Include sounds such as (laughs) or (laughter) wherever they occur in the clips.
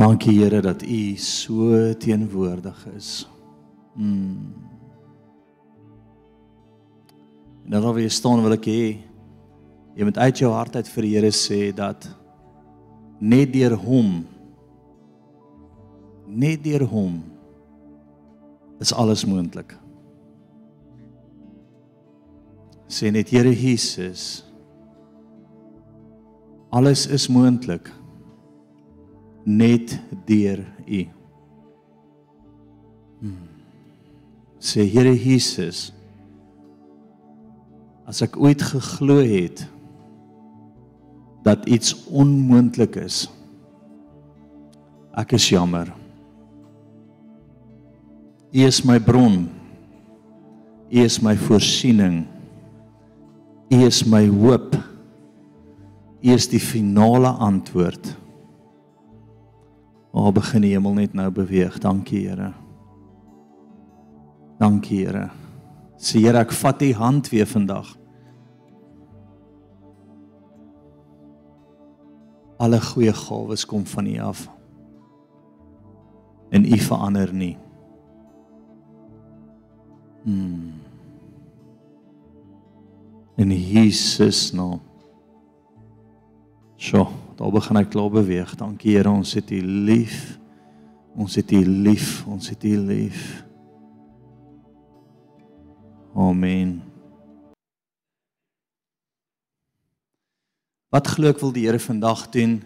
Dankie Here dat U so teenwoordig is. Mm. En dan waar jy staan wil ek hê jy moet uit jou hart uit vir die Here sê dat net deur hom net deur hom is alles moontlik. Sê net Here Jesus alles is moontlik net deur U. Hmm. Sê Here Jesus as ek ooit geglo het dat iets onmoontlik is ek is jammer. U is my bron. U is my voorsiening. U is my hoop. U is die finale antwoord O, begin die hemel net nou beweeg. Dankie, Here. Dankie, Here. Sê Here, ek vat u hand weer vandag. Alle goeie gawes kom van U af. En U verander nie. Hmm. In Jesus naam. Sjoe. Daar begin hy klaar beweeg. Dankie Here, ons het U lief. Ons het U lief. Ons het U lief. Amen. Wat glo ek wil die Here vandag doen?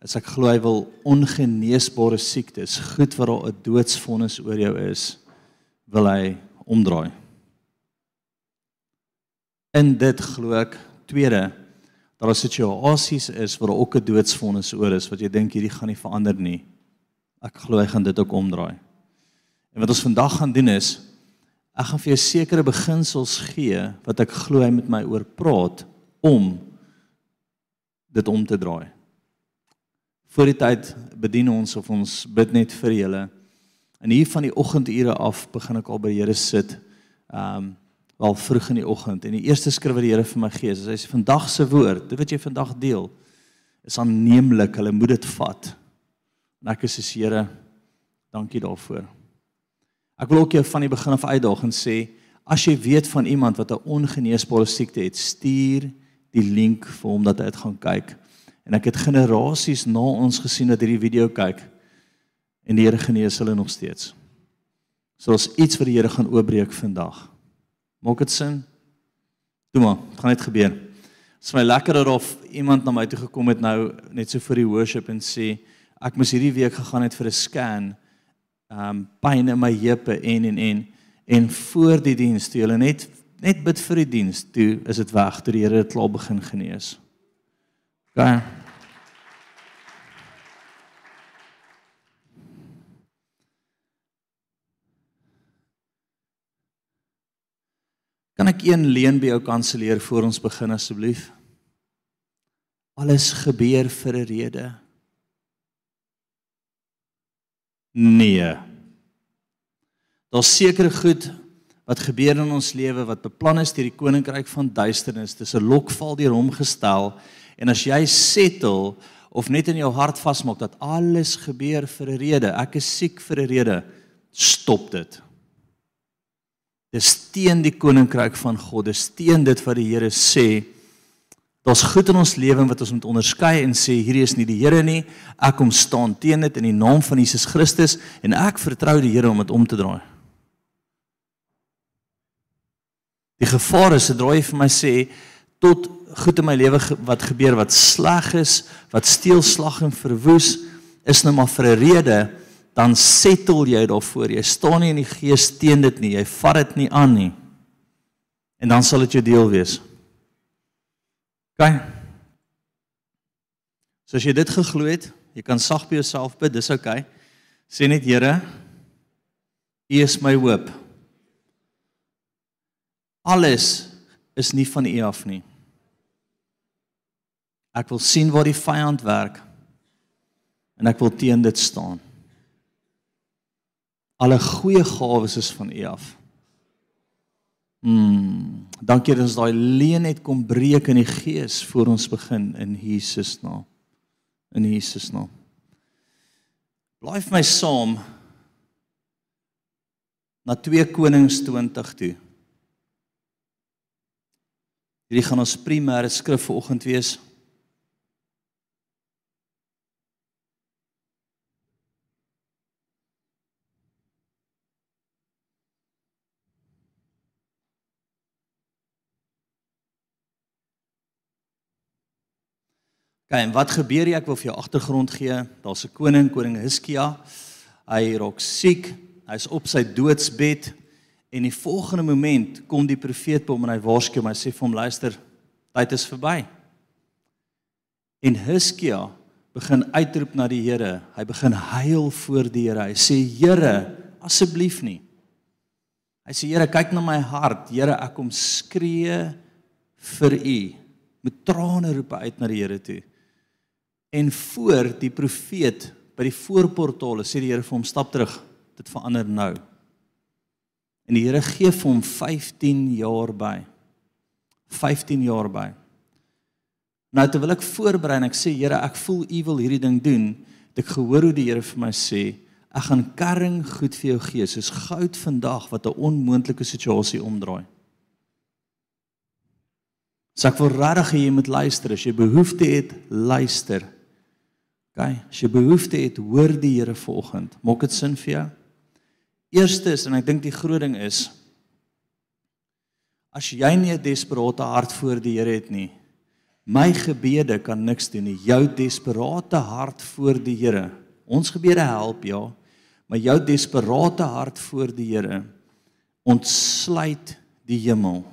As ek glo hy wil ongeneesbare siektes, goed wat daar 'n doodsvonnis oor jou is, wil hy omdraai. In dit glo ek tweede daar is situasies is waar ook 'n doodsvonnis oor is wat jy dink hierdie gaan nie verander nie. Ek glo hy gaan dit ook omdraai. En wat ons vandag gaan doen is ek gaan vir jou sekere beginsels gee wat ek glo hy met my oor praat om dit om te draai. Voor die tyd bedien ons of ons bid net vir julle. En hier van die oggendure af begin ek al by die Here sit. Ehm um, wel vroeg in die oggend en die eerste skrif wat die Here vir my gee is hy sê vandag se woord, dit wat jy vandag deel is aanneemlik, hulle moet dit vat. En ek sê Here, dankie daarvoor. Ek wil ook jou van die begin af uitdaag en sê as jy weet van iemand wat 'n ongeneesbare siekte het, stuur die link vir hom dat hy dit gaan kyk. En ek het generasies na ons gesien dat hierdie video kyk en die Here genees hulle nog steeds. So ons iets vir die Here gaan oopbreek vandag. Maak dit sin? Toe maar, dit gaan net gebeur. Dit is my lekkerer of iemand na my toe gekom het nou net so vir die worship en sê ek moes hierdie week gegaan het vir 'n scan. Um pyn in my heupe en en en en voor die diens toe hulle net net bid vir die diens toe is dit weg toe die Here dit klaar begin genees. OK. Een leen by jou kanselleer voor ons begin asseblief? Alles gebeur vir 'n rede. Nee. Daar's seker goed wat gebeur in ons lewe wat beplan is deur die koninkryk van duisternis. Dis 'n lokval deur hom gestel en as jy settle of net in jou hart vasmaak dat alles gebeur vir 'n rede, ek is siek vir 'n rede, stop dit. Dis teen die koninkryk van God. Dis teen dit wat die Here sê. Daar's goed in ons lewe wat ons moet onderskei en sê hierdie is nie die Here nie. Ek kom staan teen dit in die naam van Jesus Christus en ek vertrou die Here om dit om te draai. Die gevaar is sodra jy vir my sê tot goed in my lewe wat gebeur wat sleg is, wat steel slag en verwoes is nou maar vir 'n rede dan settle jy daarvoor. Jy staan nie in die gees teen dit nie. Jy vat dit nie aan nie. En dan sal dit jou deel wees. OK. So as jy dit geglo het, jy kan sag by jouself bid, dis OK. Sê net Here, U is my hoop. Alles is nie van U af nie. Ek wil sien waar die vyand werk en ek wil teen dit staan. Alle goeie gawes is van U af. Mm. Dankie dat ons daai leen het kom breek in die gees voor ons begin in Jesus naam. In Jesus naam. Blaai vir my saam na 2 Konings 20 toe. Hierdie gaan ons primêre skrif vanoggend wees. Okay, en wat gebeur hier? Ek wil vir jou agtergrond gee. Daar's 'n koning, koning Hiskia. Hy raak siek. Hy's op sy doodsbed en die volgende moment kom die profeet by hom en hy waarsku hom. Hy sê vir hom: "Luister, tyd is verby." En Hiskia begin uitroep na die Here. Hy begin huil voor die Here. Hy sê: "Here, asseblief nie." Hy sê: "Here, kyk na my hart. Here, ek kom skree vir U." Met trane roep hy uit na die Here toe en voor die profeet by die voorportale sê die Here vir hom stap terug. Dit verander nou. En die Here gee vir hom 15 jaar by. 15 jaar by. Nou terwyl ek voorberei en ek sê Here ek voel u wil hierdie ding doen het ek gehoor hoe die Here vir my sê ek gaan karring goed vir jou gee soos goud vandag wat 'n onmoontlike situasie omdraai. So ek wil regtig hê jy moet luister. As jy behoefte het, luister. OK, as jy behoefte het, hoor die Here vanoggend. Maak dit sin vir jou? Eerstens en ek dink die groot ding is as jy nie 'n desperate hart voor die Here het nie, my gebede kan niks doen nie. Jou desperate hart voor die Here. Ons gebede help ja, maar jou desperate hart voor die Here ontsluit die hemel.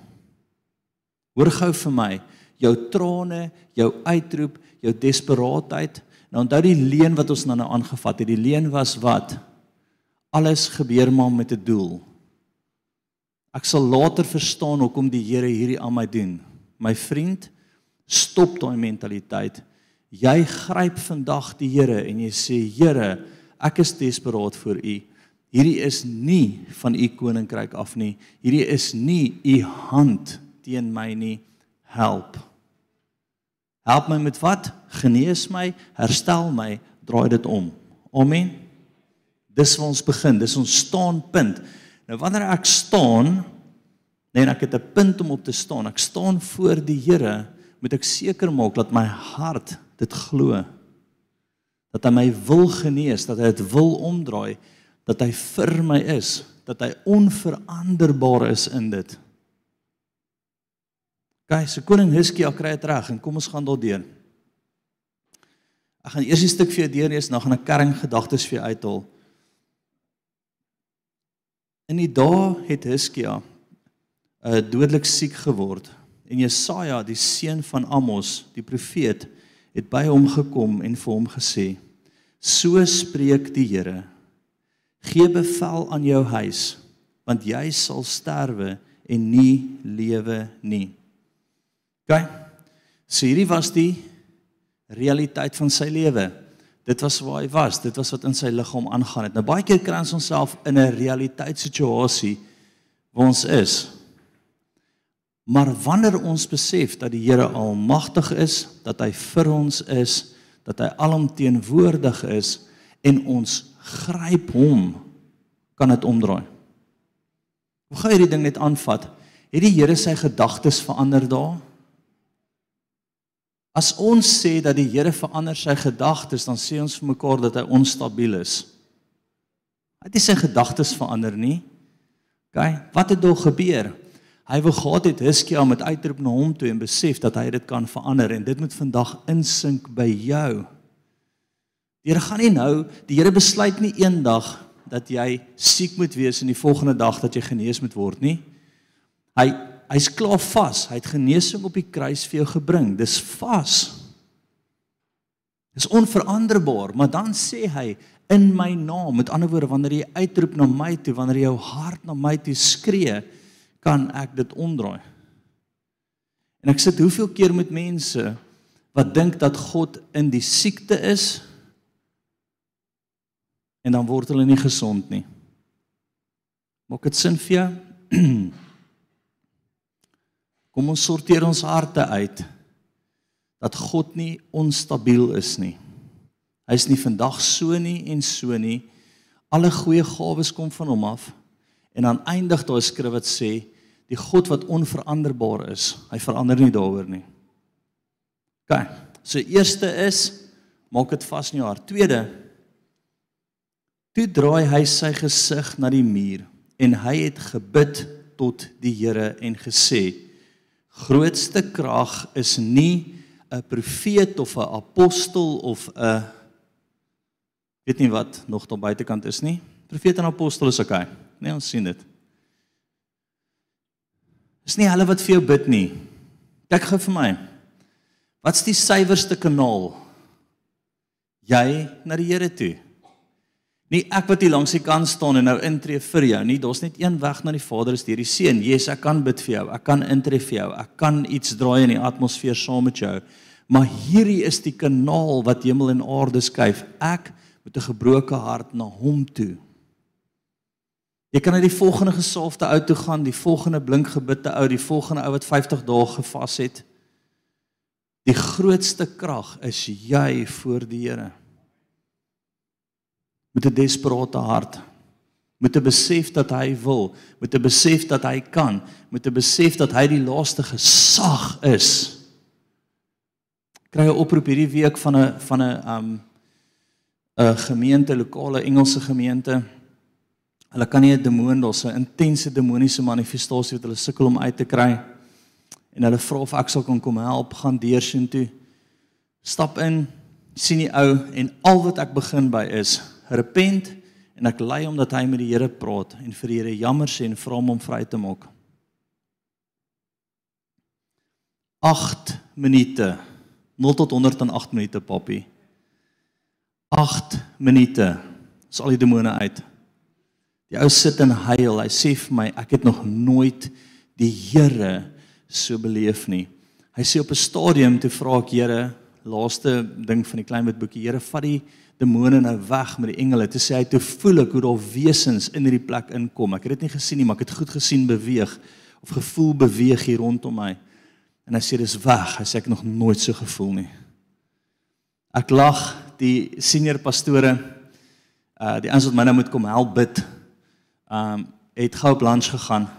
Hoor gou vir my, jou trane, jou uitroep, jou desperaatheid Nou onthou die leen wat ons nou nou aangevat het. Die leen was wat? Alles gebeur maar met 'n doel. Ek sal later verstaan hoekom die Here hierdie aan my doen. My vriend, stop daai mentaliteit. Jy gryp vandag die Here en jy sê Here, ek is desperaat vir U. Hierdie is nie van U koninkryk af nie. Hierdie is nie U hand teen my nie. Help. Help my met wat? Genees my, herstel my, draai dit om. Amen. Dis waar ons begin. Dis ons staanpunt. Nou wanneer ek staan, nee, ek het 'n punt om op te staan. Ek staan voor die Here, moet ek seker maak dat my hart dit glo. Dat hy my wil genees, dat hy dit wil omdraai, dat hy vir my is, dat hy onveranderbaar is in dit. Kyk, so koning Hiskia kry dit reg en kom ons gaan daardeur. Ek gaan eers 'n stuk vir jou deurlees, dan gaan ek kerring gedagtes vir jou uithaal. In die dae het Hiskia 'n uh, dodelik siek geword en Jesaja, die seun van Amos, die profeet, het by hom gekom en vir hom gesê: "So spreek die Here: Gee bevel aan jou huis, want jy sal sterwe en nie lewe nie." OK. So hierdie was die realiteit van sy lewe. Dit was waar hy was, dit was wat in sy liggaam aangaan het. Nou baie keer kry ons onsself in 'n realiteitssituasie waar ons is. Maar wanneer ons besef dat die Here almagtig is, dat hy vir ons is, dat hy alomteenwoordig is en ons gryp hom, kan dit omdraai. Hoe gaan hierdie ding net aanvat? Het die Here sy gedagtes verander daar? As ons sê dat die Here verander sy gedagtes, dan sê ons vir mekaar dat hy onstabiel is. Hy het nie sy gedagtes verander nie. OK, wat het dog gebeur? Hy wou gehad het Hiskia met uitroep na hom toe en besef dat hy dit kan verander en dit moet vandag insink by jou. Die Here gaan nie nou, die Here besluit nie eendag dat jy siek moet wees en die volgende dag dat jy genees moet word nie. Hy Hy's klaar vas. Hy het genesing op die kruis vir jou gebring. Dis vas. Dis onveranderbaar, maar dan sê hy in my naam, met ander woorde wanneer jy uitroep na my toe, wanneer jy jou hart na my toe skree, kan ek dit omdraai. En ek sit hoeveel keer met mense wat dink dat God in die siekte is en dan word hulle nie gesond nie. Maak dit sin vir jou? (clears throat) Kom ons sorteer ons harte uit dat God nie onstabiel is nie. Hy's nie vandag so nie en so nie. Alle goeie gawes kom van hom af. En dan eindig daai skrif wat sê die God wat onveranderbaar is, hy verander nie daaroor nie. OK. So eerste is maak dit vas in jou hart. Tweede Toe draai hy sy gesig na die muur en hy het gebid tot die Here en gesê: Grootste krag is nie 'n profeet of 'n apostel of 'n weet nie wat nog daar buitekant is nie. Profeet en apostel is okay. Nee, ons sien dit. Dis nie hulle wat vir jou bid nie. Kyk gou vir my. Wat's die suiwerste kanaal? Jy na die Here toe. Nie ek wat hier langs die kant staan en nou intree vir jou nie. Daar's net een weg na die Vader is deur die Seun. Jesus, ek kan bid vir jou. Ek kan intree vir jou. Ek kan iets draai in die atmosfeer saam met jou. Maar hierdie is die kanaal wat hemel en aarde skuif. Ek met 'n gebroke hart na hom toe. Jy kan na die volgende gesalfde ou toe gaan, die volgende blink gebidte ou, die volgende ou wat 50 dae gevas het. Die grootste krag is jy voor die Here met 'n desperate hart met 'n besef dat hy wil, met 'n besef dat hy kan, met 'n besef dat hy die laaste gesag is. Kry 'n oproep hierdie week van 'n van 'n um 'n gemeente, lokale Engelse gemeente. Hulle kan nie 'n demoon, daar's 'n intense demoniese manifestasie wat hulle sukkel om uit te kry. En hulle vra of ek sal kan kom help gaan deursien toe. Stap in, sien die ou en al wat ek begin by is repent en ek lei hom dat hy met die Here praat en vir die Here jammer sê en vra hom om vry te maak. 8 minute 0 tot 108 minute papi. 8 minute is al die demone uit. Die ou sit en huil. Hy sê vir my ek het nog nooit die Here so beleef nie. Hy sê op 'n stadium toe vra ek Here, laaste ding van die klein wit boekie, Here, vat die demone nou weg met die engele. Toe sê hy toe voel ek hoe daar wesens in hierdie plek inkom. Ek het dit nie gesien nie, maar ek het goed gesien beweeg of gevoel beweeg hier rondom my. En hy sê dis weg. Hy sê ek nog nooit so gevoel nie. Ek lag die senior pastore uh die ouens wat my nou moet kom help bid. Um het gou op lunch gegaan.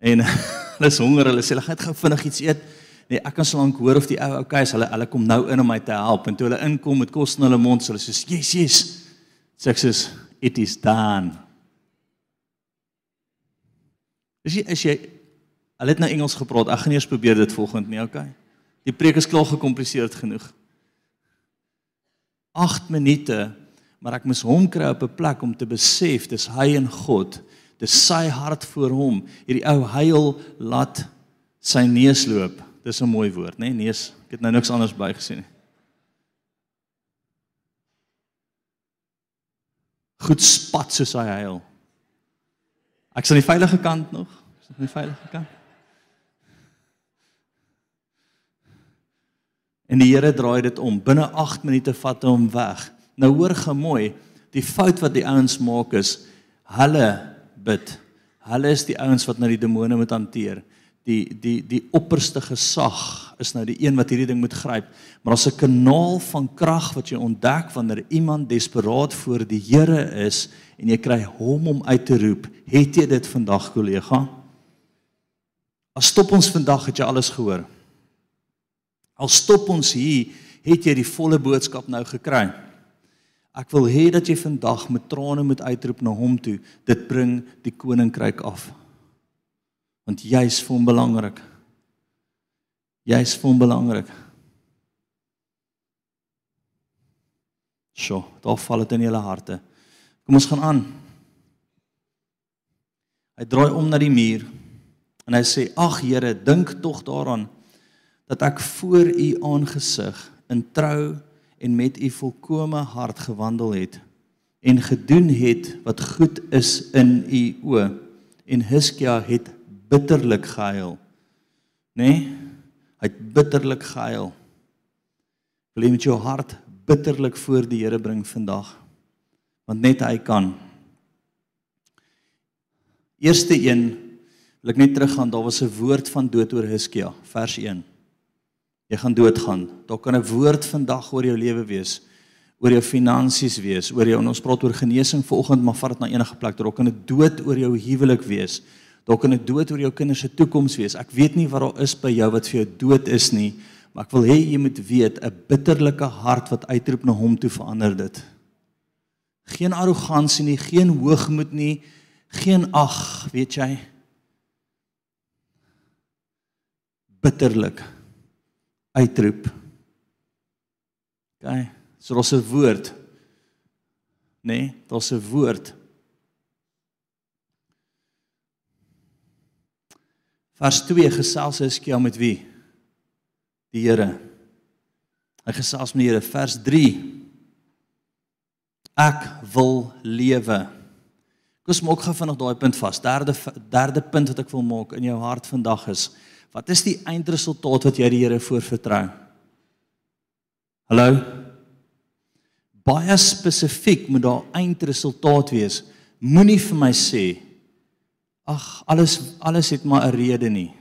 En (laughs) hulle is honger. Hulle sê hulle gaan gou vinnig iets eet. Nee, ek kan slank hoor of die ou okay is. Hulle hulle kom nou in om my te help en toe hulle inkom met kos in hulle mond, hulle sê, "Yes, yes." Sê ek sê, "It is done." Is jy is jy Hulle het nou Engels gepraat. Ek gaan eers probeer dit volgende nie, okay? Die preek is klaar gekompliseerd genoeg. 8 minute, maar ek moes hom kry op 'n plek om te besef dis hy en God. Dis sy hart vir hom. Hierdie ou huil laat sy neus loop. Dis 'n mooi woord, né? Nee, neus. Ek het nou niks anders bygesien nie. Goed spat soos hy huil. Ek's aan die veilige kant nog. Is nog nie veilige kant. En die Here draai dit om. Binne 8 minute vat hy hom weg. Nou hoor gemooi, die fout wat die ouens maak is hulle bid. Hulle is die ouens wat nou die demone moet hanteer die die die opperste gesag is nou die een wat hierdie ding moet gryp. Maar as 'n kanaal van krag wat jy ontdek wanneer iemand desperaat voor die Here is en jy kry hom om uit te roep, het jy dit vandag kollega? As stop ons vandag het jy alles gehoor. Al stop ons hier, het jy die volle boodskap nou gekry. Ek wil hê dat jy vandag met trane moet uitroep na hom toe. Dit bring die koninkryk af want jy's vir hom belangrik. Jy's vir hom belangrik. Sjoe, daar val dit in julle harte. Kom ons gaan aan. Hy draai om na die muur en hy sê: "Ag Here, dink tog daaraan dat ek voor U aangesig in trou en met U volkomme hart gewandel het en gedoen het wat goed is in U oë." En Hiskia het bitterlik gehuil. Nê? Nee? Hy het bitterlik gehuil. Wil jy met jou hart bitterlik voor die Here bring vandag? Want net hy kan. Eerste een wil ek net teruggaan, daar was 'n woord van dood oor Hiskia, vers 1. Jy gaan doodgaan. Daar kan 'n woord vandag oor jou lewe wees. oor jou finansies wees, oor jou en ons praat oor genesing vanoggend, maar vat dit na enige plek. Daar kan 'n dood oor jou huwelik wees. Daar kan 'n dood oor jou kinders se toekoms wees. Ek weet nie wat daar is by jou wat vir jou dood is nie, maar ek wil hê jy moet weet 'n bitterlike hart wat uitroep na hom toe verander dit. Geen arrogansie nie, geen hoogmoed nie, geen ag, weet jy? Bitterlik uitroep. OK. So daar's 'n woord. Nê? Nee, daar's 'n woord. Vers 2 gesels Heskia met wie? Die Here. Hy gesels met die Here vers 3. Ek wil lewe. Ek wil maak gou vinnig daai punt vas. Derde derde punt wat ek wil maak in jou hart vandag is: Wat is die eindresultaat wat jy die Here voorvertrou? Hallo baie spesifiek moet daar eindresultaat wees. Moenie vir my sê ag alles alles het maar 'n rede nie.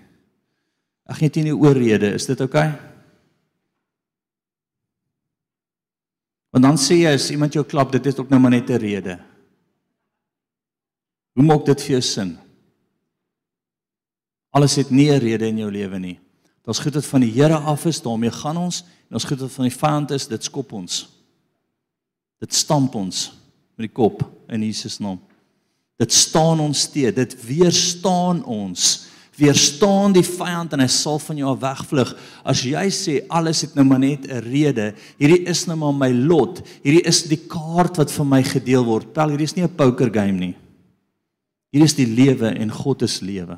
Ag net nie oor rede, is dit oukei? Okay? Want dan sê jy as iemand jou klap, dit is ook nou maar net 'n rede. Hoe maak dit vir jou sin? Alles het nie 'n rede in jou lewe nie. Dit's goed dat van die Here af is, daarmee gaan ons en ons goed dat van die vyand is, dit skop ons. Dit stamp ons met die kop in Jesus naam. Dit staan ons steed. Dit weerstaan ons. Weerstaan die vyand en hy sal van jou wegvlug. As jy sê alles het nou maar net 'n rede. Hierdie is nou maar my lot. Hierdie is die kaart wat vir my gedeel word. Pel, hierdie is nie 'n poker game nie. Hierdie is die lewe en God is lewe.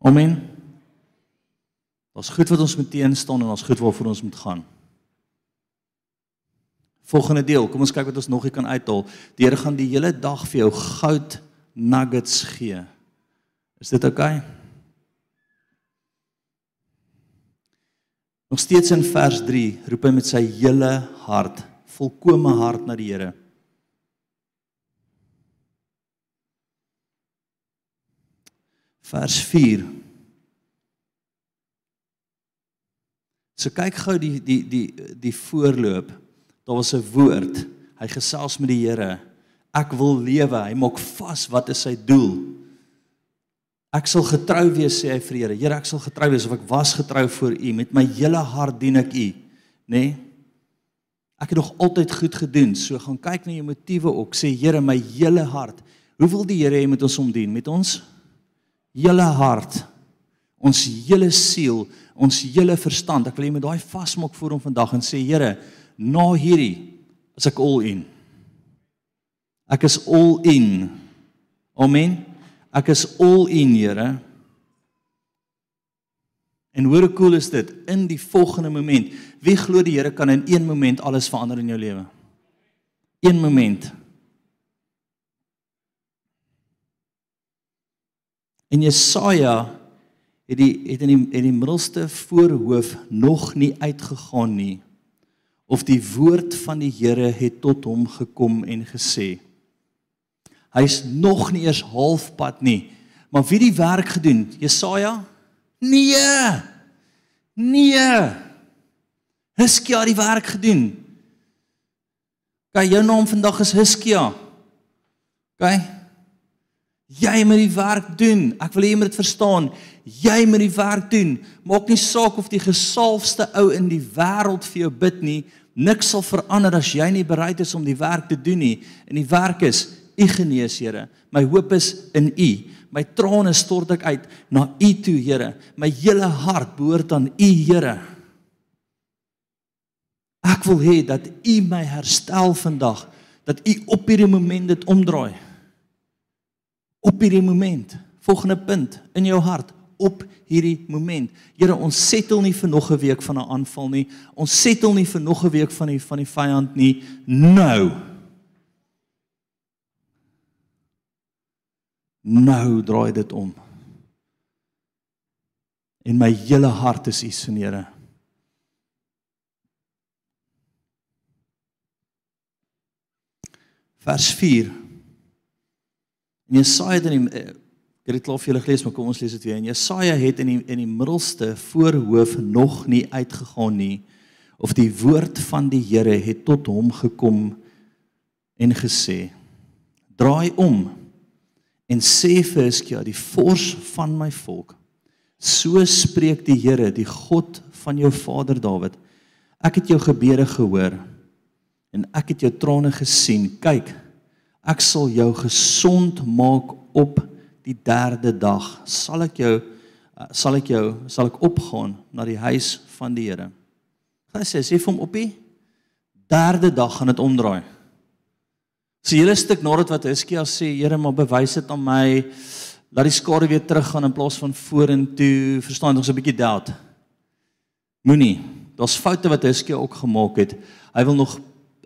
Amen. Ons goed wat ons moet teenstaan en ons goed waarvoor ons moet gaan. Volgende deel, kom ons kyk wat ons nog hier kan uithaal. Die Here gaan die hele dag vir jou goud nuggets gee. Is dit oukei? Okay? Nog steeds in vers 3 roep hy met sy hele hart, volkomme hart na die Here. Vers 4 So kyk gou die die die die voorloop daar was 'n woord. Hy gesels met die Here. Ek wil lewe. Hy maak vas wat is sy doel? Ek sal getrou wees sê hy vir die Here. Here, ek sal getrou wees of ek was getrou voor U met my hele hart dien ek U, nê? Nee? Ek het nog altyd goed gedoen. So gaan kyk na jou motiewe ook. Sê Here, my hele hart. Hoe wil die Here hê moet ons hom dien? Met ons hele hart. Ons hele siel, ons hele verstand. Ek wil hê jy moet daai vasmaak voor hom vandag en sê Here, na hierdie is ek all in. Ek is all in. Amen. Ek is all in, Here. En hoe cool is dit in die volgende moment? Wie glo die Here kan in een moment alles verander in jou lewe? Een moment. En Jesaja het die het in die in die middelste voorhoof nog nie uitgegaan nie of die woord van die Here het tot hom gekom en gesê hy's nog nie eers halfpad nie maar wie die werk gedoen Jesaja nee nee Hiskia die werk gedoen kyk jou naam vandag is Hiskia kyk Jy moet die werk doen. Ek wil hê jy moet dit verstaan. Jy moet die werk doen. Maak nie saak of die gesalfde ou in die wêreld vir jou bid nie. Niks sal verander as jy nie bereid is om die werk te doen nie. En die werk is U genees, Here. My hoop is in U. My trane stort ek uit na U toe, Here. My hele hart behoort aan U, Here. Ek wil hê dat U my herstel vandag, dat U op hierdie oomblik dit omdraai op hierdie oomblik. Volgende punt in jou hart op hierdie oomblik. Here, ons settle nie vir nog 'n week van 'n aanval nie. Ons settle nie vir nog 'n week van die van die vyand nie. Nou. Nou draai dit om. En my hele hart is U se Here. Vers 4 En Jesaja het in die eh, ek het dit al vir julle gelees, maar kom ons lees dit weer. En Jesaja het in die in die middelste voorhoof nog nie uitgegaan nie of die woord van die Here het tot hom gekom en gesê: Draai om en sê vir Hiskia, die vors van my volk, so spreek die Here, die God van jou vader Dawid. Ek het jou gebede gehoor en ek het jou trane gesien. Kyk, ek sal jou gesond maak op die derde dag. Sal ek jou sal ek jou sal ek opgaan na die huis van die Here. Gaan sê sê vir hom op die derde dag gaan dit omdraai. So hele stuk nadat wat Hiskia sê, Here, maar bewys dit aan my. Laat die skare weer teruggaan in plaas van vorentoe. Verstaan ons 'n bietjie doubt. Moenie. Daar's foute wat Hiskia ook gemaak het. Hy wil nog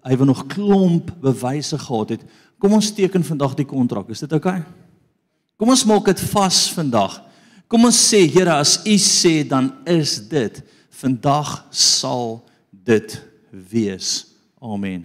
hy wil nog klomp bewyse gehad het. Kom ons teken vandag die kontrak. Is dit oukei? Okay? Kom ons maak dit vas vandag. Kom ons sê, Here, as U sê, dan is dit. Vandag sal dit wees. Amen.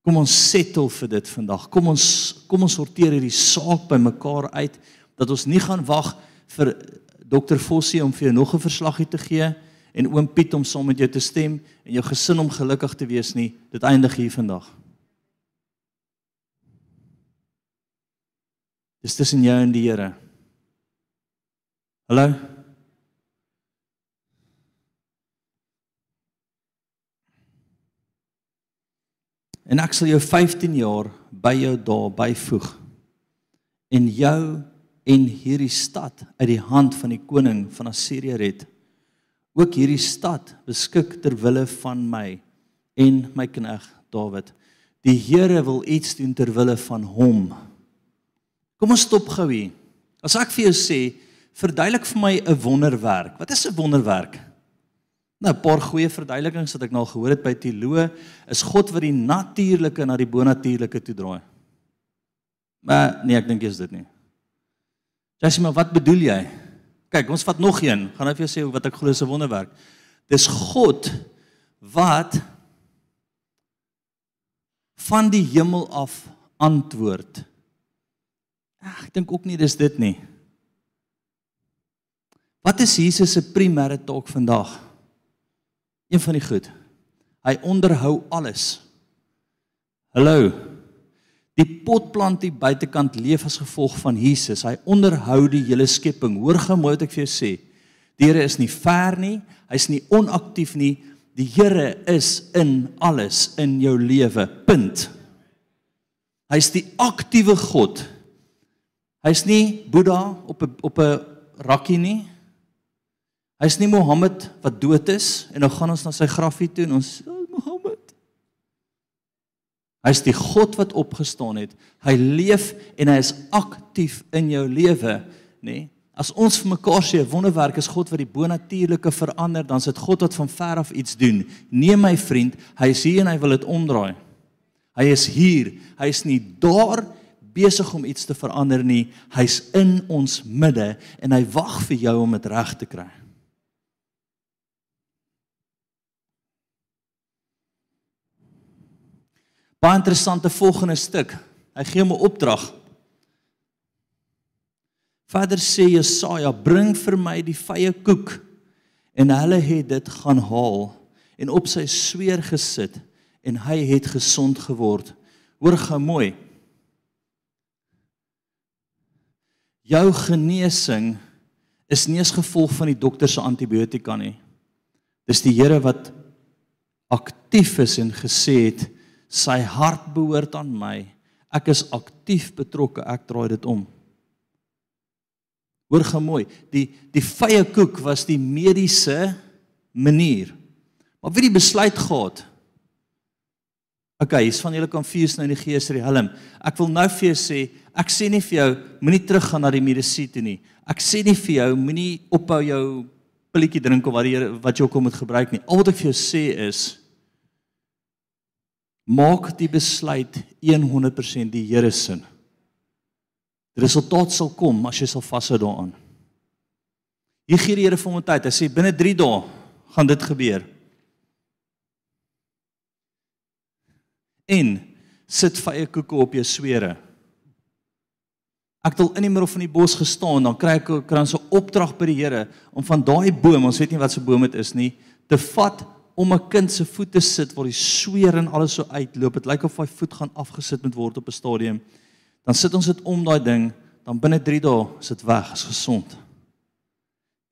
Kom ons settle vir dit vandag. Kom ons kom ons sorteer hierdie saak bymekaar uit dat ons nie gaan wag vir dokter Fossie om vir jou nog 'n verslaggie te gee en oom Piet om saam met jou te stem en jou gesin om gelukkig te wees nie. Dit eindig hier vandag. Dis tussen jou en die Here. Hallo. En ek sal jou 15 jaar by jou daar byvoeg en jou en hierdie stad uit die hand van die koning van Assirië red. Ook hierdie stad beskik ter wille van my en my knegg Dawid. Die Here wil iets doen ter wille van hom. Kom ons stop gou hier. As ek vir jou sê, verduidelik vir my 'n wonderwerk. Wat is 'n wonderwerk? Nou 'n paar goeie verduidelikings wat ek nou gehoor het by teoloë is God wat die natuurlike na die bonatuurlike toe draai. Maar nee, ek dink jy's dit nie. Jy sê maar wat bedoel jy? Kyk, ons vat nog een. Gaan nou vir jou sê wat ek glo is 'n wonderwerk. Dis God wat van die hemel af antwoord. Ag, ek dink ook nie dis dit nie. Wat is Jesus se primêre taak vandag? Een van die goed. Hy onderhou alles. Hallo. Die potplant hier buitekant leef as gevolg van Jesus. Hy onderhou die hele skepping. Hoor gou mooi wat ek vir jou sê. Die Here is nie ver nie. Hy's nie onaktief nie. Die Here is in alles in jou lewe. Punt. Hy's die aktiewe God. Hy's nie Boeddha op 'n op 'n rakkie nie. Hy's nie Mohammed wat dood is en nou gaan ons na sy grafie toe en ons oh, Mohammed. Hy's die God wat opgestaan het. Hy leef en hy is aktief in jou lewe, nê? As ons vir mekaar sê 'n wonderwerk is God wat die bonatuurlike verander, dan is dit God wat van ver af iets doen. Nee my vriend, hy is hier en hy wil dit omdraai. Hy is hier. Hy is nie daar besig om iets te verander nie. Hy's in ons midde en hy wag vir jou om dit reg te kry. Baie interessante volgende stuk. Hy gee hom 'n opdrag. Vader sê Jesaja, bring vir my die vye koek. En hulle het dit gaan haal en op sy sweer gesit en hy het gesond geword. Hoor gou mooi. Jou genesing is nie as gevolg van die dokter se antibiotika nie. Dis die Here wat aktief is en gesê het sy hart behoort aan my. Ek is aktief betrokke, ek draai dit om. Hoor gou mooi, die die vye koek was die mediese manier. Maar wie die besluit gehad? OK, hier's van julle kan vier nou in die gees die helm. Ek wil nou vir jou sê, ek sê nie vir jou moenie teruggaan na die medisyne toe nie. Ek sê nie vir jou moenie ophou jou pilletjie drink of wat jy wat jy ook al moet gebruik nie. Al wat ek vir jou sê is maak die besluit 100% die Here se. Die resultaat sal kom as jy sal vashou daaraan. Hier gee die Here vir hom tyd. Hy sê binne 3 dae gaan dit gebeur. En sit vye koeke op jou swere. Ek het al in die middel van die bos gestaan, dan kry ek kry ons 'n opdrag by die Here om van daai boom, ons weet nie wat se boom dit is nie, te vat om 'n kind se voete sit waar die sweer en alles so uitloop. Dit lyk of hy voet gaan afgesit moet word op 'n stadium. Dan sit ons dit om daai ding, dan binne 3 dae is dit weg, is gesond.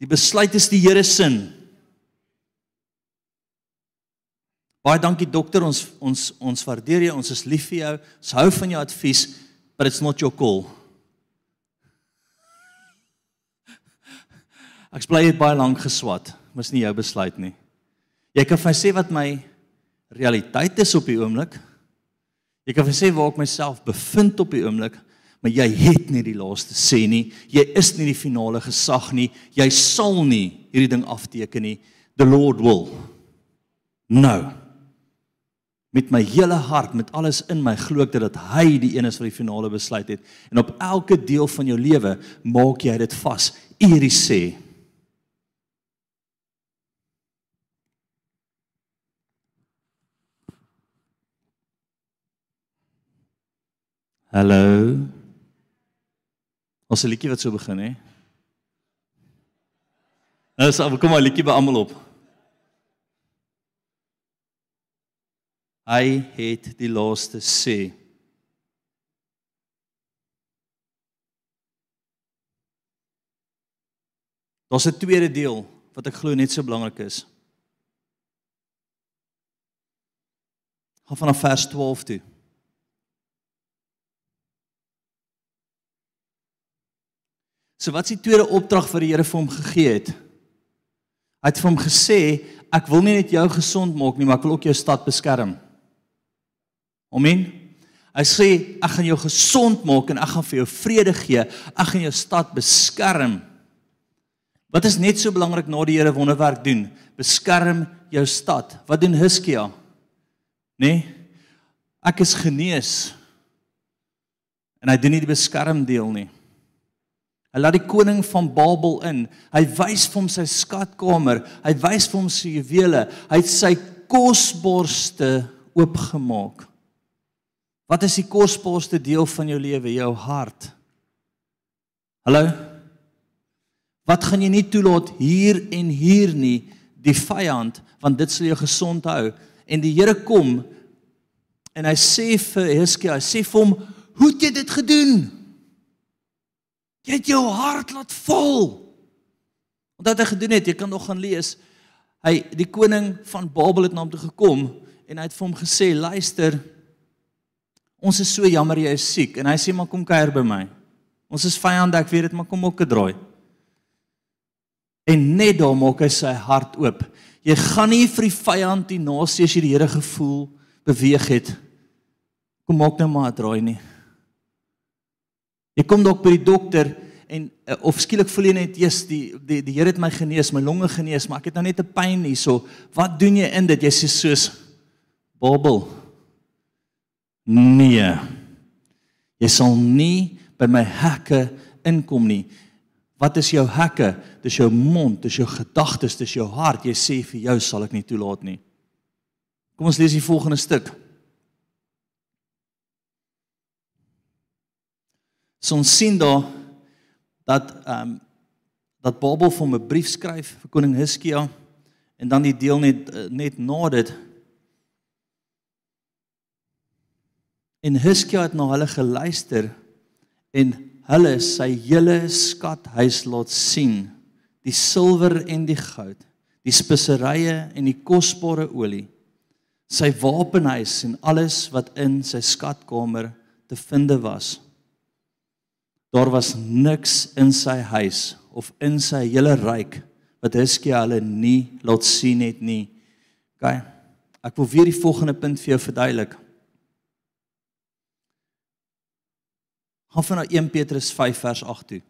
Die besluit is die Here se. Baie dankie dokter, ons ons ons waardeer jou, ons is lief vir jou. Ons hou van jou advies, but it's not your call. Ek bly het baie lank geswat, mos nie jou besluit nie. Jy kan vir my sê wat my realiteit is op die oomblik. Jy kan vir my sê waar ek myself bevind op die oomblik, maar jy het nie die laaste sê nie. Jy is nie die finale gesag nie. Jy sal nie hierdie ding afteken nie. The Lord will. Nou. Met my hele hart, met alles in my, glo ek dat hy die een is wat die finale besluit het. En op elke deel van jou lewe maak jy dit vas. Hierdie sê Hallo. Ons 'n liedjie wat so begin hè. Nou so, kom maar liedjie by almal op. Hy het die laaste sê. Daar's 'n tweede deel wat ek glo net so belangrik is. Gaan vanaf vers 12 toe. So wat is die tweede opdrag wat die Here vir hom gegee het? Hy het vir hom gesê, ek wil nie net jou gesond maak nie, maar ek wil ook jou stad beskerm. Amen. Hy sê ek gaan jou gesond maak en ek gaan vir jou vrede gee. Ek gaan jou stad beskerm. Wat is net so belangrik na die Here wonderwerk doen? Beskerm jou stad. Wat doen Hiskia? Nê? Nee? Ek is genees. En hy doen nie die beskerm deel nie. Hy laat die koning van Babel in. Hy wys vir hom sy skatkamer. Hy wys vir hom sy juwele. Hy het sy kosbaarste oopgemaak. Wat is die kosbaarste deel van jou lewe? Jou hart. Hallo? Wat gaan jy nie toelaat hier en hier nie, die vyand, want dit sal jou gesond hou. En die Here kom en hy sê vir Heskia, hy sê vir hom, "Hoe het jy dit gedoen?" Jy het jou hart laat vol. Wat hy gedoen het, jy kan nog gaan lees. Hy die koning van Babel het na hom toe gekom en hy het vir hom gesê, "Luister, ons is so jammer jy is siek." En hy sê, "Maar kom kuier by my. Ons is vyande, ek weet dit, maar kom ook 'n draai." En net daar maak hy sy hart oop. Jy gaan nie vir die vyand die nasie as jy die Here gevoel beweeg het. Kom maak nou maar 'n draai nie. Jy kom dalk by die dokter en uh, of skielik voel jy net eers die die die Here het my genees, my longe genees, maar ek het nou net 'n pyn hierso. Wat doen jy in dit? Jy sê soos Babel. Nee. Jy sal nie by my hekke inkom nie. Wat is jou hekke? Dis jou mond, dis jou gedagtes, dis jou hart. Jy sê vir jou sal ek nie toelaat nie. Kom ons lees die volgende stuk. So ons sien daar dat ehm um, dat Babel vir 'n brief skryf vir koning Hiskia en dan die deel net eh, net na dit En Hiskia het na hulle geluister en hulle sy hele skathuis laat sien, die silwer en die goud, die speserye en die kosbare olie, sy wapenhuis en alles wat in sy skatkamer te vind was. Daar was niks in sy huis of in sy hele ryk wat Hiskia hulle nie laat sien het nie. OK. Ek wil weer die volgende punt vir jou verduidelik. Gaan van na 1 Petrus 5 vers 8 toe.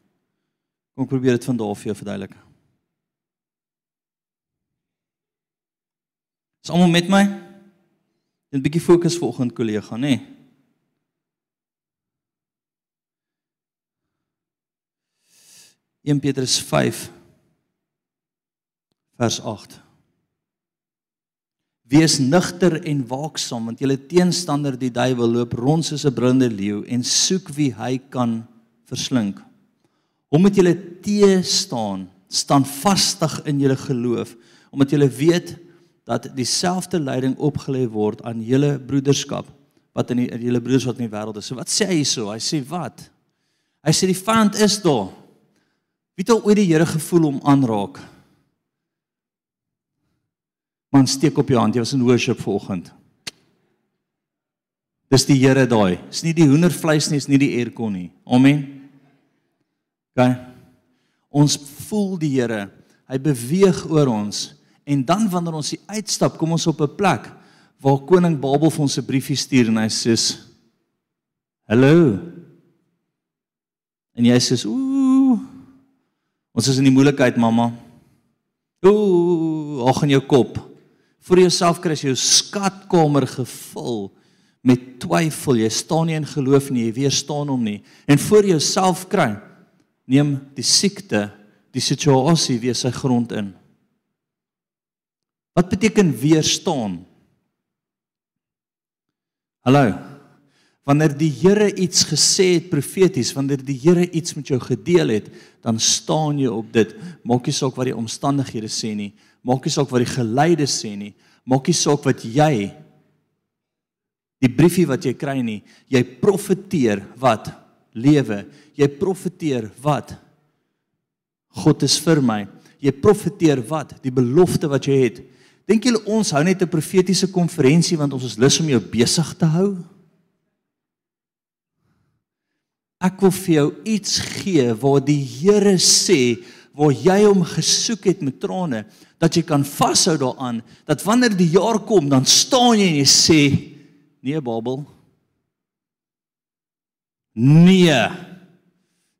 Kom ek probeer dit van daar vir jou verduidelik. Is almal met my? 'n Bietjie fokus vanoggend kollega, nê? Nee. 1 Petrus 5 vers 8 Wees nugter en waaksaam want julle teenstander die duiwel loop rond soos 'n brullende leeu en soek wie hy kan verslink. Hom moet julle te staan, staan vastig in julle geloof omdat julle weet dat dieselfde leiding opgelê word aan julle broederskap wat in die in julle broers wat in die wêreld is. So wat sê hy so? Hy sê wat? Hy sê die vyand is daar. Wie het al ooit die Here gevoel om aanraak? Man steek op jou hand. Jy was in worship vanoggend. Dis die Here daai. Dis nie die hoendervleis nie, is nie die aircon nie. Amen. OK. Ons voel die Here. Hy beweeg oor ons en dan wanneer ons uitstap, kom ons op 'n plek waar koning Babel vir ons 'n briefie stuur en hy sê: "Hallo." En jy sê: "Ooh. Ons is in die moeilikheid, mamma." Ooh, ag in jou kop. Vir jouself kry jy jou skatkamer gevul met twyfel. Jy staan nie in geloof nie, jy weerstaan hom nie. En vir jouself kry neem die siekte die situasie weer sy grond in. Wat beteken weerstaan? Hallo. Wanneer die Here iets gesê het profeties, wanneer die Here iets met jou gedeel het, dan staan jy op dit. Maak nie saak wat die omstandighede sê nie, maak nie saak wat die geleide sê nie, maak nie saak wat jy die briefie wat jy kry nie, jy profeteer wat lewe. Jy profeteer wat? God is vir my. Jy profeteer wat? Die belofte wat jy het. Dink julle ons hou net 'n profetiese konferensie want ons is lus om jou besig te hou? Ek wil vir jou iets gee waar die Here sê waar jy hom gesoek het met trane dat jy kan vashou daaraan dat wanneer die jaar kom dan staan jy en jy sê nee Babel Nee.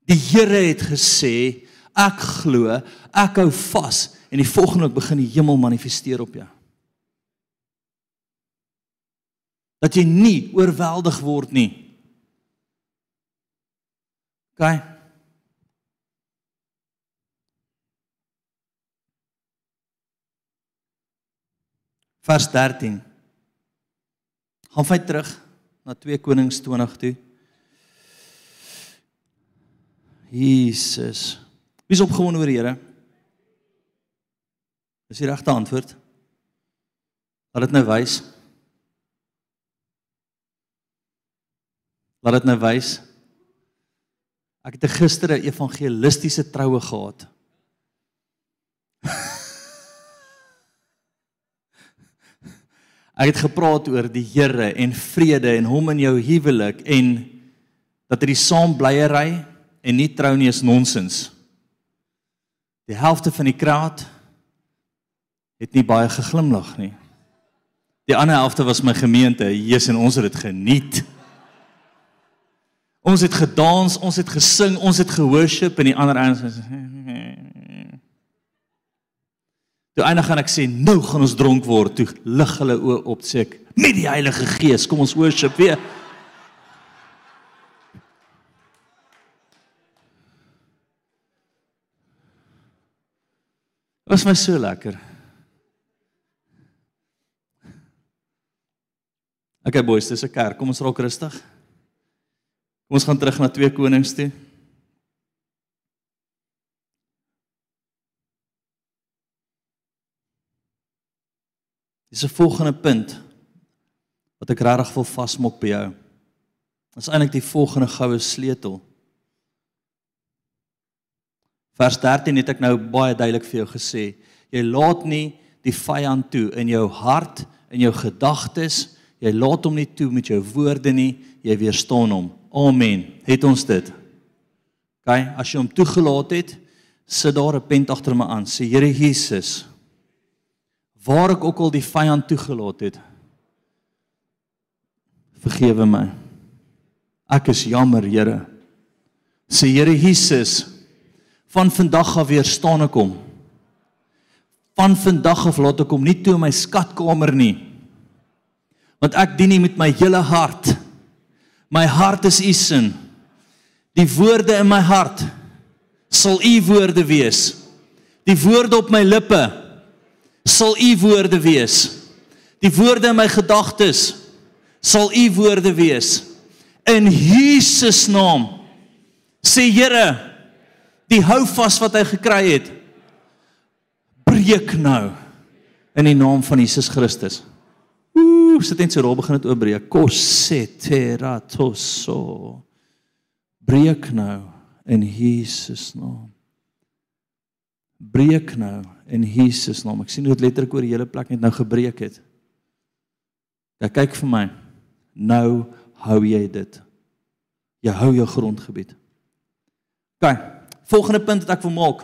Die Here het gesê, ek glo, ek hou vas en die volgende week begin die hemel manifesteer op jou. Dat jy nie oorweldig word nie. OK. Vers 13. Gaan vat terug na 2 Konings 20 toe. Jesus. Wie is opgewonde oor die Here? Dis die regte antwoord. Laat dit nou wys. Laat dit nou wys. Ek het gister 'n evangelistiese troue gehad. Ek het gepraat oor die Here en vrede en hom in jou huwelik en dat hy saam blyery en nie trou nie is nonsens. Die helfte van die kraat het nie baie geglimlag nie. Die ander helfte was my gemeente, Jesus en ons het dit geniet. Ons het gedans, ons het gesing, ons het gehoorship en die ander ouens was Toe eindig gaan ek sê, nou gaan ons dronk word. Toe lig hulle oë op sê ek, met die Heilige Gees, kom ons worship weer. Was my so lekker. Okay boys, dis 'n kerk. Kom ons raak rustig. Kom ons gaan terug na 2 Konings toe. Dis 'n volgende punt wat ek regtig wil vasmok by jou. Dit is eintlik die volgende goue sleutel. Vers 13 het ek nou baie duidelik vir jou gesê. Jy laat nie die vyand toe in jou hart, in jou gedagtes. Jy laat hom nie toe met jou woorde nie. Jy weerstaan hom. Amen. Het ons dit? OK, as jy hom toegelaat het, sit daar 'n pen agter my aan. Sê Here Jesus, waar ek ook al die vyand toegelaat het, vergewe my. Ek is jammer, Here. Sê Here Jesus, van vandag af weer staan ek hom. Van vandag af laat ek hom nie toe in my skatkamer nie. Want ek dien nie met my hele hart. My hart is u sin. Die woorde in my hart sal u woorde wees. Die woorde op my lippe sal u woorde wees. Die woorde in my gedagtes sal u woorde wees. In Jesus naam sê Here die houvas wat hy gekry het breek nou in die naam van Jesus Christus. Ooh, sit net so rol begin dit oopbreek. Koseteratoso. Breek nou in Jesus naam. Breek nou in Jesus naam. Ek sien hoe dit letterlik oor die hele plek net nou gebreek het. Ja, kyk vir my. Nou hou jy dit. Jy hou jou grondgebied. OK. Volgende punt wat ek wil maak.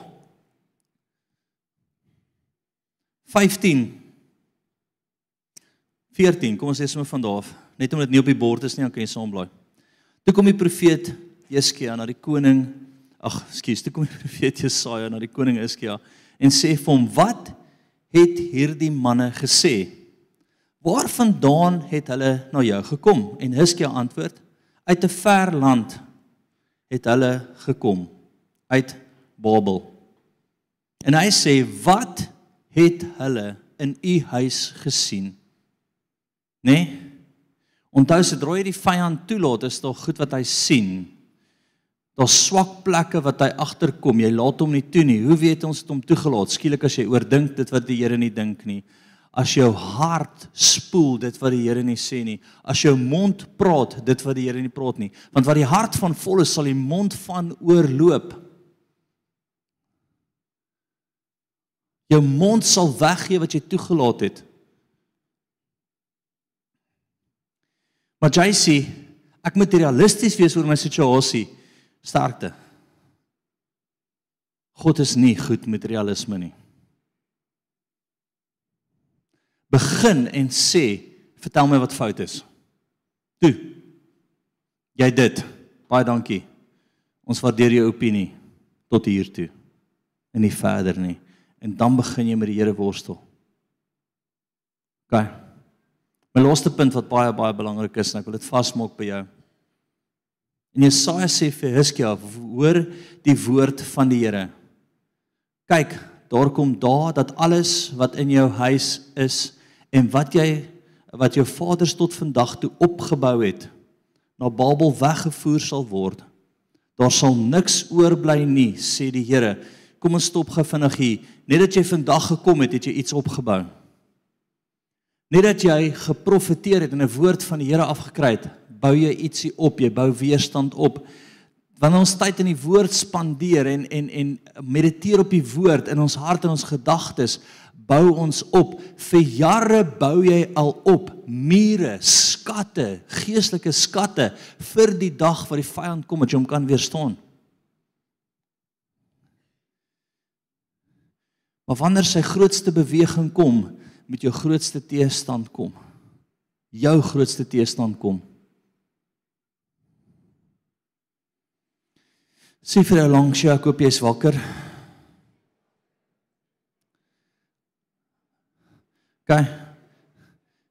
15 14 kom ons sê sommer van daar af. Net omdat dit nie op die bord is nie dan kan jy saam blaai toe kom die profeet Jeskia na die koning ag skus toe kom die (laughs) profeet Jesaja na die koning Jeskia en sê vir hom wat het hierdie manne gesê? Waarvandaan het hulle na jou gekom? En Jeskia antwoord uit 'n ver land het hulle gekom uit Babel. En hy sê wat het hulle in u huis gesien. Né? Nee? Onthou as jy die vyand toelaat, is daar goed wat hy sien. Daar's swak plekke wat hy agterkom. Jy laat hom nie toe nie. Hoe weet ons dit om toegelaat? Skielik as jy oordink dit wat die Here nie dink nie. As jou hart spoel dit wat die Here nie sê nie. As jou mond praat dit wat die Here nie praat nie. Want wat die hart van vol is, sal die mond van oorloop. Jou mond sal weggee wat jy toegelaat het. Maar sê ek moet realisties wees oor my situasie. Sterkte. God is nie goed met realisme nie. Begin en sê, vertel my wat fout is. Toe. Jy dit. Baie dankie. Ons waardeer jou opinie tot hier toe. En nie verder nie en dan begin jy met die Here worstel. OK. My laaste punt wat baie baie belangrik is en ek wil dit vasmaak by jou. En Jesaja sê vir Hizkia, hoor die woord van die Here. Kyk, daar kom daar dat alles wat in jou huis is en wat jy wat jou vaders tot vandag toe opgebou het, na Babel weggevoer sal word. Daar sal niks oorbly nie, sê die Here. Kom ons stop gou vinnig hier. Net dat jy vandag gekom het, het jy iets opgebou. Net dat jy geprofeteer het en 'n woord van die Here afgekry het, bou jy ietsie op, jy bou weerstand op. Wanneer ons tyd in die woord spandeer en en en mediteer op die woord in ons hart en ons gedagtes, bou ons op. Vir jare bou jy al op mure, skatte, geestelike skatte vir die dag wat die vyand kom dat jy hom kan weerstaan. Maar wanneer sy grootste beweging kom, met jou grootste teestand kom. Jou grootste teestand kom. Sê vir jou langs jou, ek hoop jy's wakker. OK.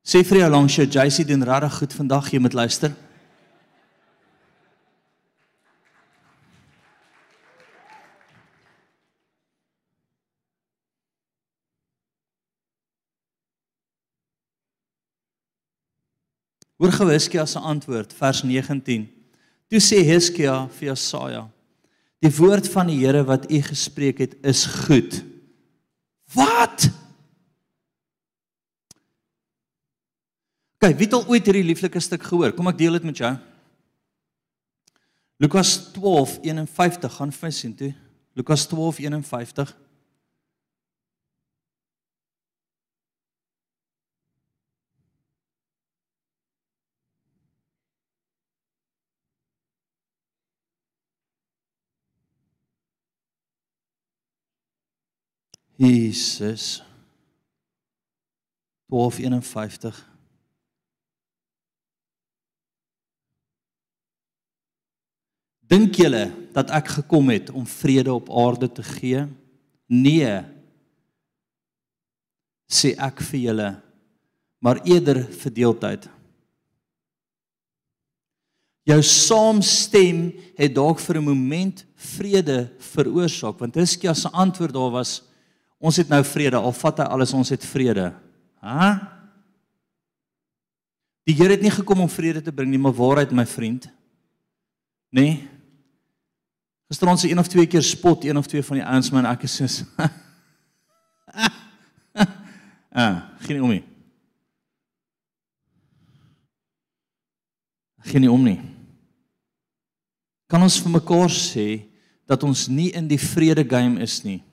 Sê vir jou langs jou, JC doen regtig goed vandag, jy moet luister. Hoor gou Hizkia se antwoord vers 19. Toe sê Hizkia vir Jesaja: Die woord van die Here wat u gespreek het is goed. Wat? Kyk, wie het al ooit hierdie lieflike stuk gehoor? Kom ek deel dit met jou. Lukas 12:51 gaan vir sien toe. Lukas 12:51 Jesus 1251 Dink julle dat ek gekom het om vrede op aarde te gee? Nee. Sê ek vir julle, maar eerder verdeeldheid. Jou saamstem het dalk vir 'n oomblik vrede veroorsaak, want Hiskia se antwoord daar was Ons het nou vrede, al vat hy alles, ons het vrede. Hæ? Die Here het nie gekom om vrede te bring nie, maar waarheid, my vriend. Nee. Gister ons se een of twee keer spot een of twee van die ouens man ek is soos. (laughs) ah. Geen om nie. Geen om nie. Kan ons vir mekaar sê dat ons nie in die vrede game is nie.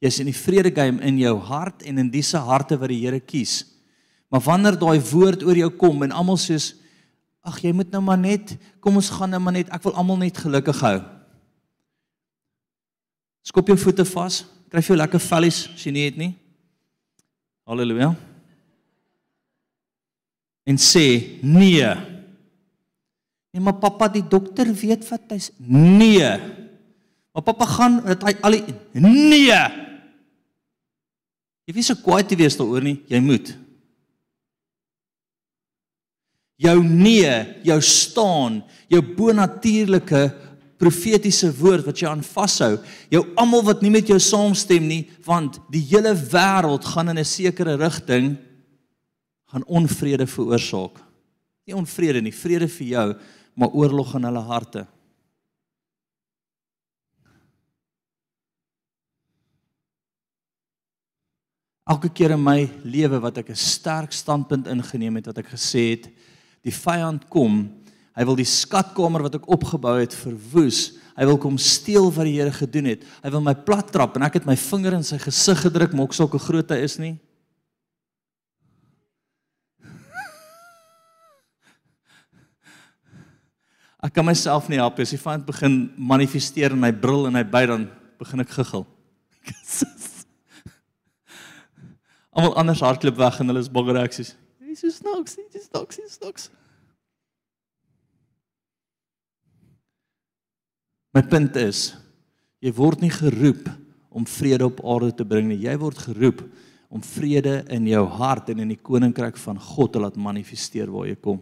Jy's in die vrede game in jou hart en in disse harte wat die Here kies. Maar wanneer daai woord oor jou kom en almal sê ag jy moet nou maar net kom ons gaan nou maar net ek wil almal net gelukkig hou. Skop jou voete vas, kry jou lekker vellies as jy nie het nie. Halleluja. En sê nee. Nee, maar pappa, die dokter weet wat hy's nee. Maar pappa gaan dat hy al die nee. Jy wie se kwaad te wees daaroor nie, jy moet. Jou nee, jou staan, jou bonatuurlike profetiese woord wat jy aan vashou. Jou almal wat nie met jou saamstem nie, want die hele wêreld gaan in 'n sekere rigting gaan onvrede veroorsaak. Nie onvrede nie, vrede vir jou, maar oorlog in hulle harte. Elke keer in my lewe wat ek 'n sterk standpunt ingeneem het wat ek gesê het, die vyand kom Hy wil die skatkamer wat ek opgebou het verwoes. Hy wil kom steel wat die Here gedoen het. Hy wil my plat trap en ek het my vinger in sy gesig gedruk, maar ook sulke groot hy is nie. Ek kan myself nie help as die vyand begin manifesteer in my bril en my by dan begin ek giggel. (laughs) Almal anders hardloop weg en hulle is baie reaksies. Jesus snaaks, Jesus snaaks, Jesus snaaks. My punt is jy word nie geroep om vrede op aarde te bring nie. Jy word geroep om vrede in jou hart en in die koninkryk van God te laat manifesteer waar jy kom.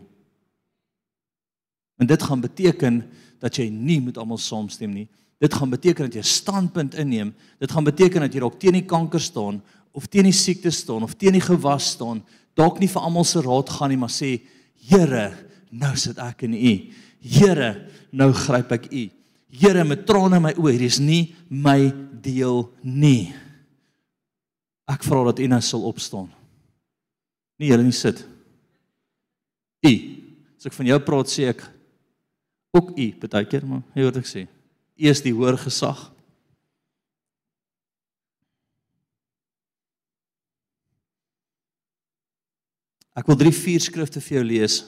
En dit gaan beteken dat jy nie met almal saamstem nie. Dit gaan beteken dat jy standpunt inneem. Dit gaan beteken dat jy dalk teen die kanker staan of teen die siekte staan of teen die gewas staan. Dalk nie vir almal se raad gaan nie, maar sê Here, nou sit ek in U. Here, nou gryp ek U. Here met trane in my oë, hier is nie my deel nie. Ek vra dat U nou sal opstaan. Nie julle nie sit. U. As ek van jou praat sê ek ook U baie keer, maar jy hoor ek sê. U is die hoër gesag. Ek wil drie vier skrifte vir jou lees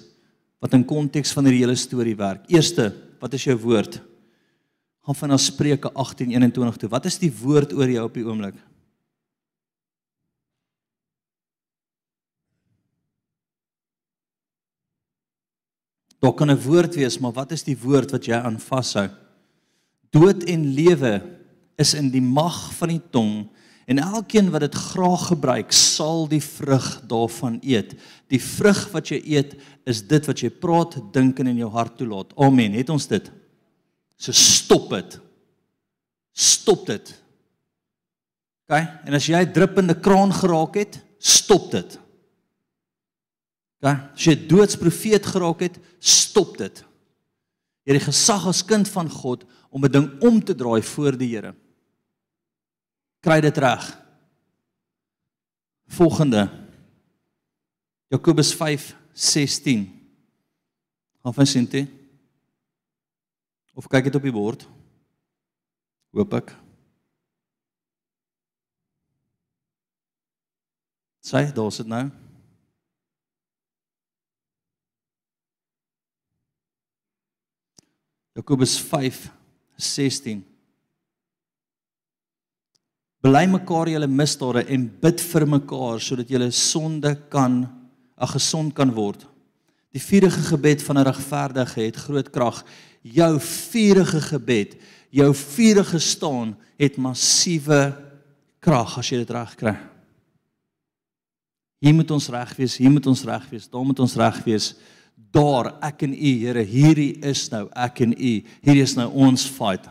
wat in konteks van hierdie hele storie werk. Eerste, wat is jou woord? gaan van na Spreuke 18:21 toe. Wat is die woord oor jou op die oomblik? Daar kan 'n woord wees, maar wat is die woord wat jy aan vashou? Dood en lewe is in die mag van die tong en elkeen wat dit graag gebruik, sal die vrug daarvan eet. Die vrug wat jy eet is dit wat jy praat, dink en in jou hart toelaat. Amen. Het ons dit? So stop dit. Stop dit. OK? En as jy 'n druppende kraan geraak het, stop dit. OK? As jy doodsprofeet geraak het, stop dit. Jy het die gesag as kind van God om 'n ding om te draai voor die Here. Kry dit reg. Volgende. Jakobus 5:16. Gaan van sien dit. Of kyk dit op die bord? Hoop ek. Sê, daar's dit nou. Jakobus 5:16 Bely mekaar julle misdade en bid vir mekaar sodat julle sonde kan 'n gesond kan word. Die vurige gebed van 'n regverdige het groot krag jou vurige gebed, jou vurige staan het massiewe krag as jy dit reg kry. Hier moet ons reg wees, hier moet ons reg wees, daar moet ons reg wees. Daar ek en u Here, hierdie is nou ek en u. Hierdie is nou ons fight.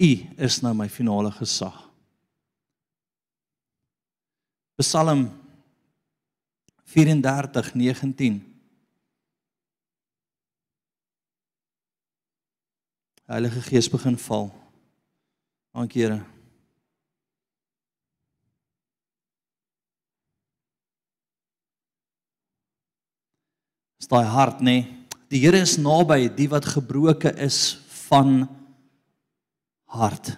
U is nou my finale gesag. Psalm 34:19 Heilige Gees begin val. Dankie Here. Is daai hart nê? Nee? Die Here is naby die wat gebroke is van hart.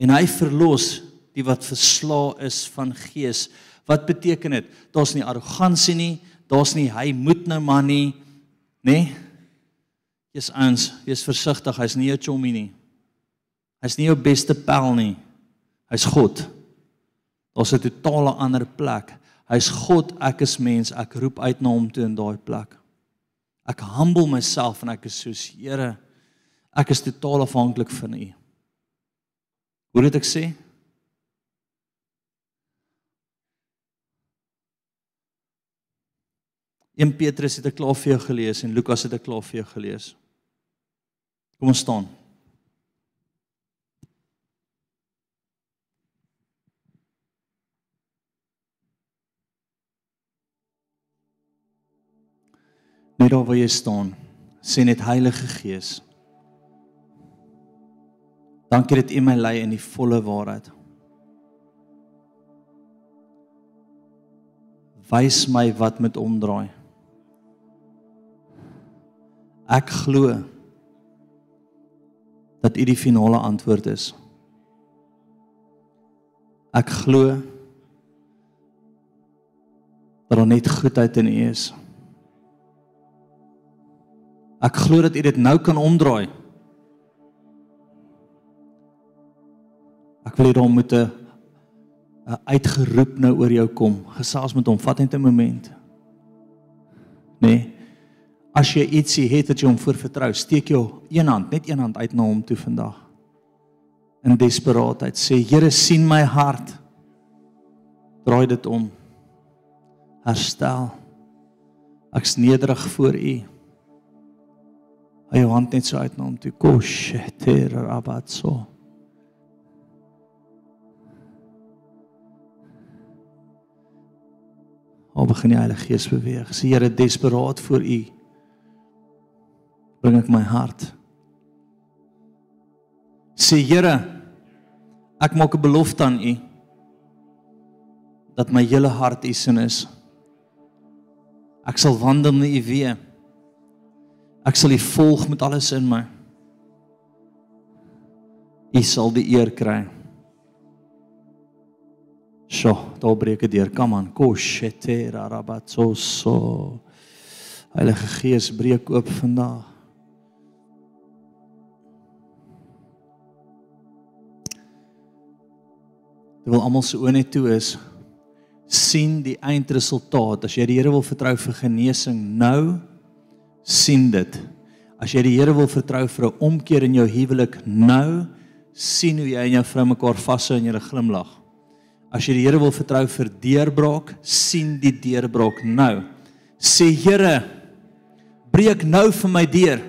En hy verlos die wat verslaa is van gees. Wat beteken dit? Daar's nie arrogansie nie, daar's nie hy moet nou maar nie, nê? Nee? Jy's ons, jy's versigtig, hy's nie jou chommie nie. Hy's nie jou beste pel nie. Hy's God. Daar's 'n totale ander plek. Hy's God, ek is mens, ek roep uit na hom toe in daai plek. Ek humble myself en ek is soos Here, ek is totaal afhanklik van U. Hoe dit ek sê? 1 Petrus het ek klaar vir jou gelees en Lukas het ek klaar vir jou gelees. Kom ons staan. Net daar waar jy staan, sê net Heilige Gees. Dankie dat U my lei in die volle waarheid. Wys my wat met omdraai. Ek glo dat U die finale antwoord is. Ek glo dat daar net goedheid in U is. Ek glo dat U dit nou kan omdraai. Ek wil hê hom moet 'n uitgeroep nou oor jou kom. Gesels met hom, vat net 'n oomblik. Nee. As jy ietsie het wat jy hom voor vertrou, steek jou een hand, net een hand uit na hom toe vandag. In desperaatheid sê Here sien my hart. Draai dit om. Herstel. Ek's nederig voor U. Hy jou hand net so uit na hom toe. Kosheter abatso. Al begin die Heilige Gees beweeg. Sê Here desperaat voor U bring ek my hart. Sê Here, ek maak 'n belofte aan U dat my hele hart U sin is. Ek sal wandel met U weë. Ek sal U volg met alles in my. U sal die eer kry. Sjoe, daar breek dit deur. Kom aan, koshetera rabatsoso. Heilige Gees breek oop vandag. wil almal se oë net toe is sien die eindresultaat as jy die Here wil vertrou vir genesing nou sien dit as jy die Here wil vertrou vir 'n omkeer in jou huwelik nou sien hoe jy en jou vrou mekaar vashou en julle glimlag as jy die Here wil vertrou vir deurbraak sien die deurbraak nou sê Here breek nou vir my deur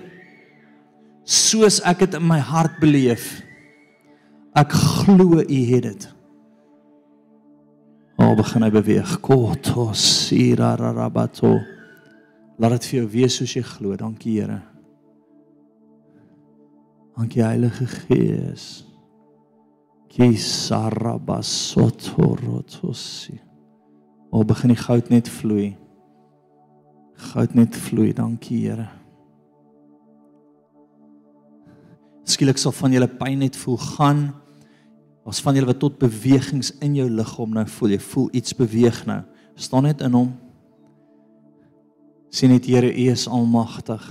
soos ek dit in my hart beleef ek glo u het dit Nou begin hy beweeg. Kotos sirarabato. Laat dit vir jou wees soos jy glo. Dankie Here. Dankie Heilige Gees. Kisarabasotorotosi. O begin die goud net vloei. Goud net vloei. Dankie Here. Skielik sal van julle pyn net voel gaan. Ons van julle wat tot bewegings in jou liggaam nou voel, jy voel iets beweeg nou. Staan net in hom. Sien net Here, U is almagtig.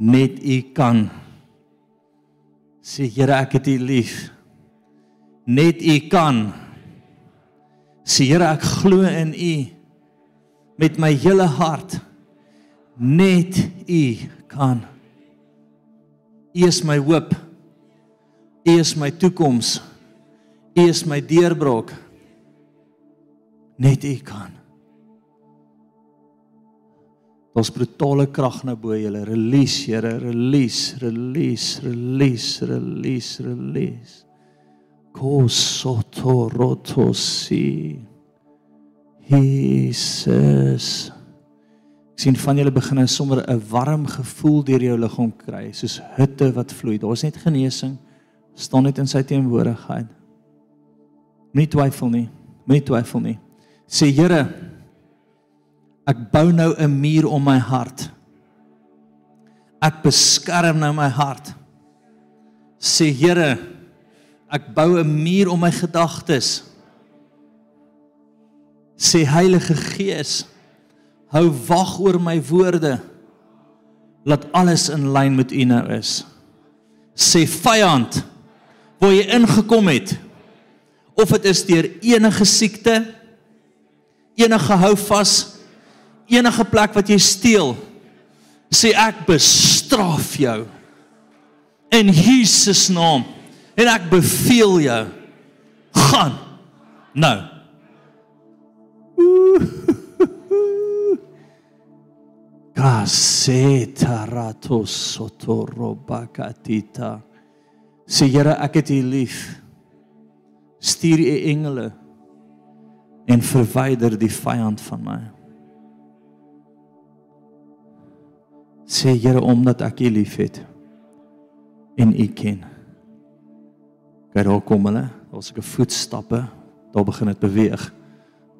Net U kan. Sê Here, ek het U lief. Net U kan. Sê Here, ek glo in U met my hele hart. Net U kan. U is my hoop. U is my toekoms. U is my deurbraak. Net U kan. Ons brutale krag nou bo julle. Release, Here, release, release, release, release, release. Kosotorotosi. Jesus. Ek sien van julle begin nou sommer 'n warm gevoel deur jou liggaam kry, soos hitte wat vloei. Daar's net genesing staan net in sy teenwoordigheid. Moenie twyfel nie. Moenie twyfel nie. Sê Here, Ek bou nou 'n muur om my hart. Ek beskerm nou my hart. Sê Here, ek bou 'n muur om my gedagtes. Sê Heilige Gees, hou wag oor my woorde. Laat alles in lyn met U nou is. Sê vyand, waar jy ingekom het, of dit is deur enige siekte, enige hou vas, enige plek wat jy steel, sê ek bestraf jou in Jesus naam en ek beveel jou gaan nou. (laughs) Kaseta ratos sotorobakatita Sê Here ek het U lief. Stuur U engele en verwyder die vyand van my. Sê Here omdat ek U liefhet en U ken. Kyk daar kom hulle, daar's 'n voetstappe, daar begin dit beweeg.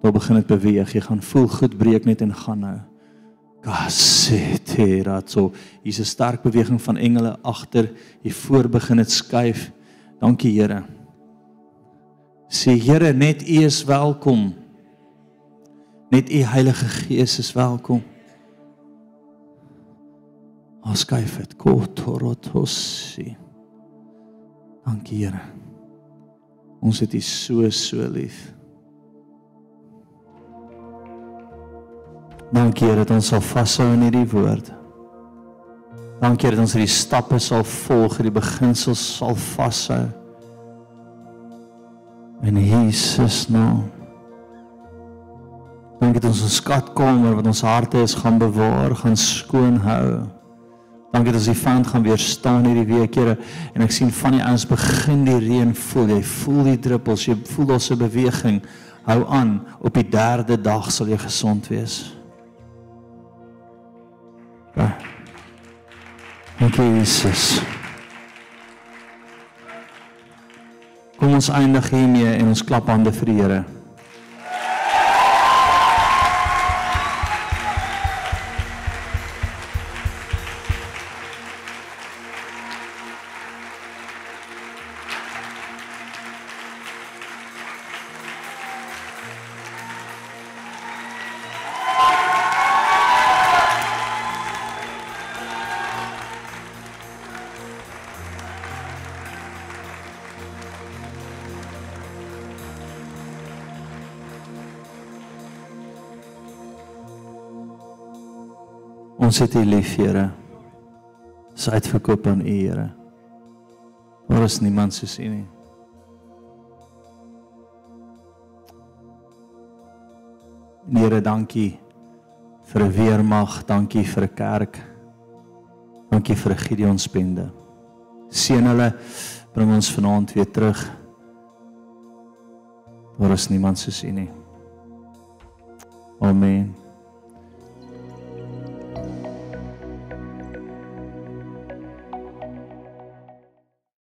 Daar begin dit beweeg. Jy gaan voel goed breek net en gaan nou. Kaseteratso. Hier's 'n sterk beweging van engele agter. Hier voor begin dit skuif. Dankie Here. Sê Here, net U is welkom. Net U Heilige Gees is welkom. Askyf dit kotorotosi. Dankie Here. Ons het U so so lief. Dankie Here dat ons sal vashou in hierdie woord. Dankie dat ons hierdie stappe sal volg, hierdie beginsels sal vashou. In Jesus naam. Dankie dat ons ons skatkamer wat ons harte is gaan bewaar, gaan skoon hou. Dankie dat ons die vand gaan weer staan hierdie week, Here. En ek sien van die ouens begin die reën voel. Jy voel die druppels, jy voel daar's 'n beweging. Hou aan. Op die derde dag sal jy gesond wees. Ja. Dankie Jesus. Kom ons eindig hiermee en ons klap hande vir die Here. Ons het U lief, Here. Ons uitverkoop aan U, Here. Daar is niemand soos U nie. Here, dankie vir 'n weermag, dankie vir 'n kerk. Dankie vir Gideon spende. Seën hulle, bring ons vanaand weer terug. Daar is niemand soos U nie. Amen.